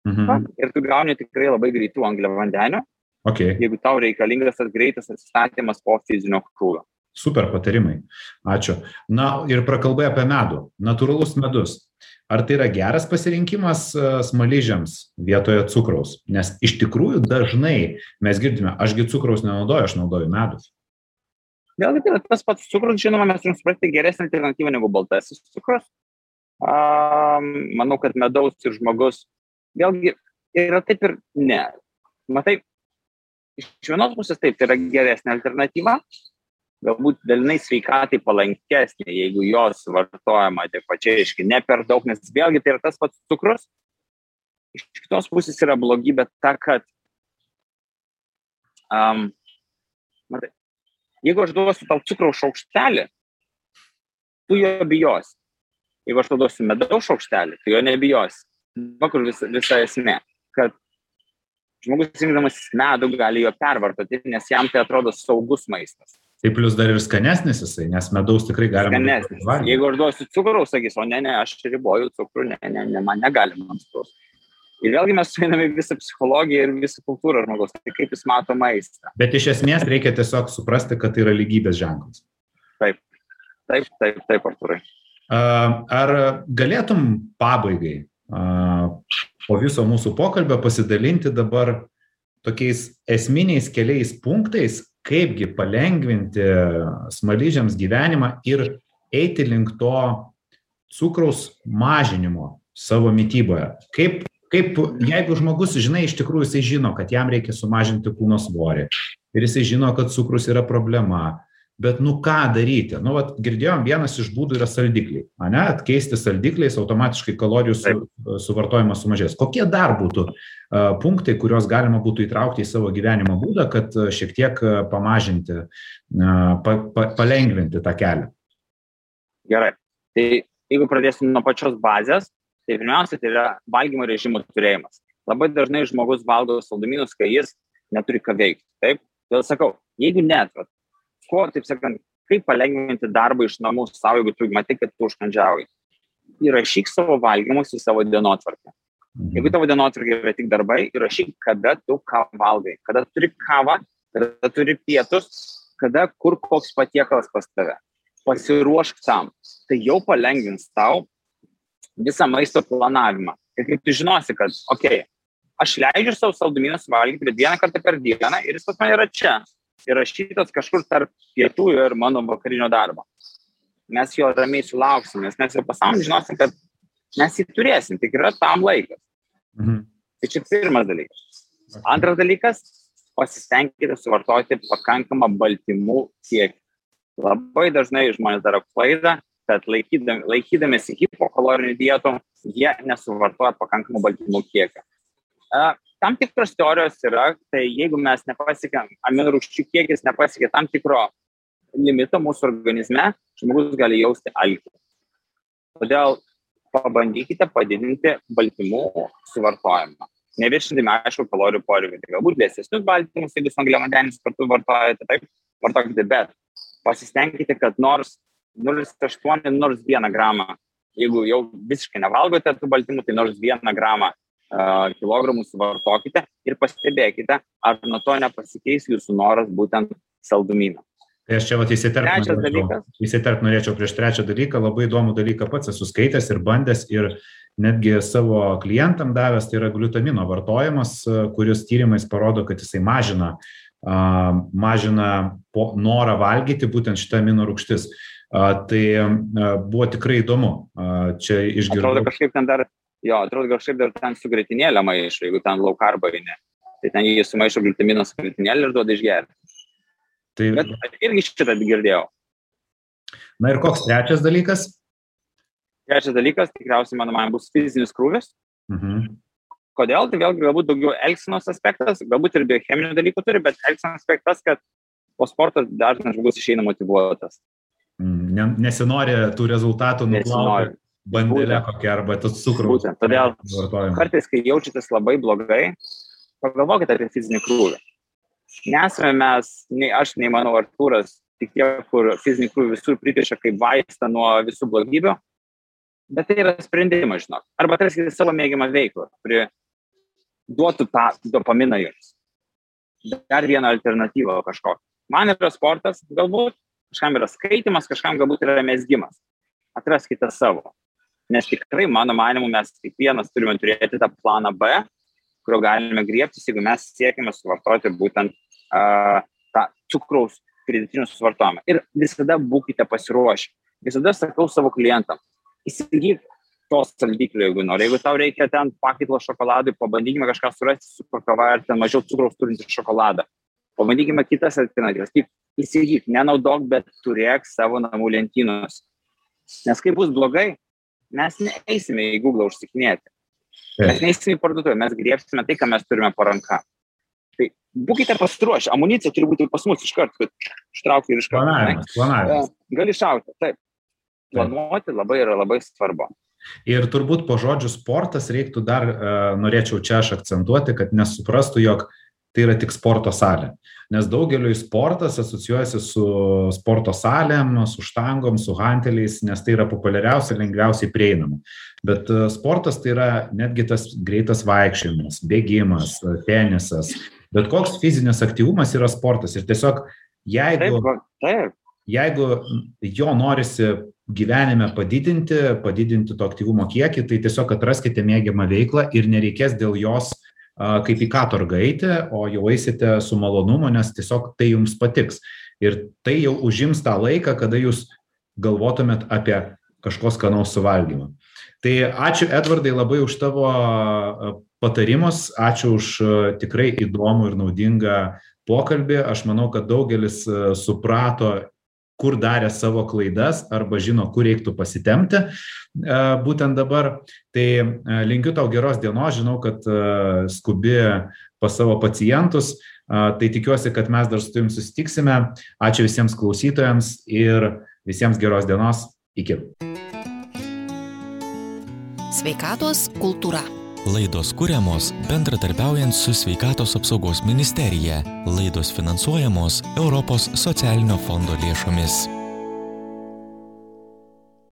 Mhm. Ir tu gauni tikrai labai greitų angliavandenių, Okay. jeigu tau reikalingas tas greitas atsistatymas po fizinio krūvio. Super patarimai. Ačiū. Na ir prakalbai apie medų. Natūralus medus. Ar tai yra geras pasirinkimas e, smaližiams vietoje cukraus? Nes iš tikrųjų dažnai mes girdime, ašgi cukraus nenaudoju, aš naudoju medus. Vėlgi tai yra tas pats cukrus, žinoma, mes turim suprasti geresnį alternatyvą negu baltasis cukrus. Um, manau, kad medaus ir žmogus, vėlgi yra taip ir ne. Matai, iš vienos pusės taip, tai yra geresnė alternatyva, galbūt dalinai sveikatai palankesnė, jeigu jos vartojama adekvačiai, aiškiai, ne per daug, nes vėlgi tai yra tas pats cukrus. Iš kitos pusės yra blogybė ta, kad um, matai, jeigu aš duosiu tau cukraus šaukštelį, tu jo bijosi. Jeigu aš tau duosiu medaus šaukštelį, tu jo nebijosi. Va kur visa, visa esmė, kad žmogus rinkdamas medų gali jo pervartoti, nes jam tai atrodo saugus maistas. Tai plus dar ir skanesnis jisai, nes medaus tikrai galima. Skanesnis. Jeigu aš duosiu cukraus, sakys, o ne, ne, aš riboju cukrų, ne, ne, ne, man negalima ant cukraus. Ir vėlgi mes sueiname į visą psichologiją ir visą kultūrą žmogaus, tai kaip jis mato maistą. Bet iš esmės reikia tiesiog suprasti, kad tai yra lygybės ženklas. Taip, taip, taip, Arturai. A, Ar galėtum pabaigai po viso mūsų pokalbio pasidalinti dabar tokiais esminiais keliais punktais, kaipgi palengvinti smaližiams gyvenimą ir eiti link to cukraus mažinimo savo mytyboje. Kaip, kaip jeigu žmogus, žinai, iš tikrųjų jisai žino, kad jam reikia sumažinti kūno svorį ir jisai žino, kad cukrus yra problema, bet nu ką daryti? Nu, vat, girdėjom, vienas iš būdų yra saldikliai. Ane, atkeisti saldikliais automatiškai kalorijų su, suvartojimas sumažės. Kokie dar būtų uh, punktai, kuriuos galima būtų įtraukti į savo gyvenimo būdą, kad šiek tiek pamažinti, uh, pa, pa, palengvinti tą kelią? Gerai. Tai jeigu pradėsim nuo pačios bazės, tai pirmiausia, tai yra valgymo režimo turėjimas. Labai dažnai žmogus valgo saldumynus, kai jis neturi ką veikti. Taip? Todėl sakau, jeigu net, vat, ko, taip sakant, kaip palengvinti darbą iš namų savo, jeigu tu matai, kad tu užkandžiauji. Įrašyk savo valgymus į savo dienotvarkę. Jeigu tavo dienotvarkė yra tik darbai, įrašyk, kada tu ką valgai, kada turi kavą, kada turi pietus, kada kur koks patiekalas pas tave. Pasiruošk tam. Tai jau palengvins tau visą maisto planavimą. Ir kaip tu žinosi, kad, okei, okay, aš leidžiu savo saldumynus valgyti, bet vieną kartą per dieną ir jis pas mane yra čia. Įrašytas kažkur tarp pietų ir mano vakarinio darbo. Mes jo ramiai sulauksim, nes mes jau pasąmonį žinosim, kad mes jį turėsim, tik yra tam laikas. Mhm. Tai čia pirmas dalykas. Antras dalykas, pasistengkite suvartoti pakankamą baltymų kiekį. Labai dažnai žmonės daro klaidą, kad laikydami, laikydamėsi hipokalorinių dietų, jie nesuvartoja pakankamų baltymų kiekio. Tam tikros teorijos yra, tai jeigu mes nepasiekėm, aminų rūgščių kiekis nepasiekė tam tikro limito mūsų organizme, žmogus gali jausti alkį. Todėl pabandykite padidinti baltymų suvartojimą. Neviršindami, aišku, kalorijų poreikį. Tai galbūt vėsesnius baltymus, jeigu su angliavandenis kartu vartojate, taip, vartokite, bet pasistengkite, kad nors 0,8, nors 1 gramą, jeigu jau visiškai nevalgote tų baltymų, tai nors 1 gramą kilogramų suvartokite ir pastebėkite, ar nuo to nepasikeis jūsų noras būtent saldumyną. Tai aš čia vat Trečias norėčiau, įsiterpt norėčiau prieš trečią dalyką, labai įdomų dalyką pats esu skaitęs ir bandęs ir netgi savo klientam davęs, tai yra gliutamino vartojimas, kuris tyrimais parodo, kad jisai mažina mažina norą valgyti būtent šitą amino rūgštis. Tai buvo tikrai įdomu. Čia išgirdau. Atrodo kažkaip ten dar, jo, atrodo kažkaip dar ten su gritinėlė maišo, jeigu ten low carb eini. Tai ten jį sumaišo glutaminą su gritinėlė ir duoda išgerti. Tai... Bet irgi šitą girdėjau. Na ir koks trečias dalykas? Trečias dalykas, tikriausiai, mano man, bus fizinis krūvis. Mhm. Kodėl? Tai vėlgi galbūt daugiau elgsenos aspektas, galbūt ir biocheminių dalykų turi, bet elgsenos aspektas, kad po sporto dažnas žmogus išeina motivuotas. Mm, nesinori tų rezultatų nuplauti bandelę kokią arba tas cukrus. Būtent. Todėl kartais, kai jaučiatės labai blogai, pagalvokite apie fizinį krūvį. Nesame mes, nei aš, nei mano Artūras, tik tie, kur fizinį krūvį visur pripiešia kaip vaistą nuo visų blogybių, bet tai yra sprendimas, žinok. Arba atraskite savo mėgiamą veiklą, kuri duotų tą dopaminą jums. Dar vieną alternatyvą kažkokią. Man yra sportas, galbūt, kažkam yra skaitimas, kažkam galbūt yra mesgimas. Atraskite savo. Nes tikrai, mano manimu, mes kiekvienas turime turėti tą planą B, kurio galime griebtis, jeigu mes siekime suvartoti būtent uh, tą cukraus pridėtinių suvartojimą. Ir visada būkite pasiruošę. Visada sakau savo klientams, įsigyk tos saldiklio, jeigu nori. Jeigu tau reikia ten pakaitlo šokoladui, pabandykime kažką surasti su kava ar ten mažiau cukraus turintį šokoladą. Pabandykime kitas alternatyvas. Tik įsigyk, nenaudok, bet turėk savo namų lentynos. Nes kai bus blogai, mes neįsime į Google užsikinėti. Mes neįsime į parduotuvę, mes griepsime tai, ką mes turime po ranka. Tai būkite pasiruošę, amunicija turi būti pas mus iš karto, kad ištraukti ir iš karto. Planavimas, planavimas. Gali šauti, taip. Planuoti labai yra labai svarbu. Ir turbūt po žodžių sportas reiktų dar, uh, norėčiau čia aš akcentuoti, kad nesuprastų, jog tai yra tik sporto salė. Nes daugeliu sportas asocijuojasi su sporto salėm, su štangom, su hanteliais, nes tai yra populiariausia, lengviausiai prieinama. Bet uh, sportas tai yra netgi tas greitas vaikščiojimas, bėgimas, tenisas. Bet koks fizinis aktyvumas yra sportas. Ir tiesiog jeigu, taip, taip. jeigu jo norisi gyvenime padidinti, padidinti to aktyvumo kiekį, tai tiesiog atraskite mėgiamą veiklą ir nereikės dėl jos a, kaip į katorgą eiti, o jau eisite su malonumu, nes tiesiog tai jums patiks. Ir tai jau užims tą laiką, kada jūs galvotumėt apie kažkos skanaus suvalgymą. Tai ačiū Edvardai labai už tavo patarimus, ačiū už tikrai įdomų ir naudingą pokalbį. Aš manau, kad daugelis suprato kur darė savo klaidas arba žino, kur reiktų pasitemti e, būtent dabar. Tai e, linkiu tau geros dienos, žinau, kad e, skubi pas savo pacientus, tai tikiuosi, kad mes dar su tavim susitiksime. Ačiū visiems klausytojams ir visiems geros dienos. Iki. Sveikatos kultūra. Laidos kūriamos bendradarbiaujant su Sveikatos apsaugos ministerija. Laidos finansuojamos Europos socialinio fondo lėšomis.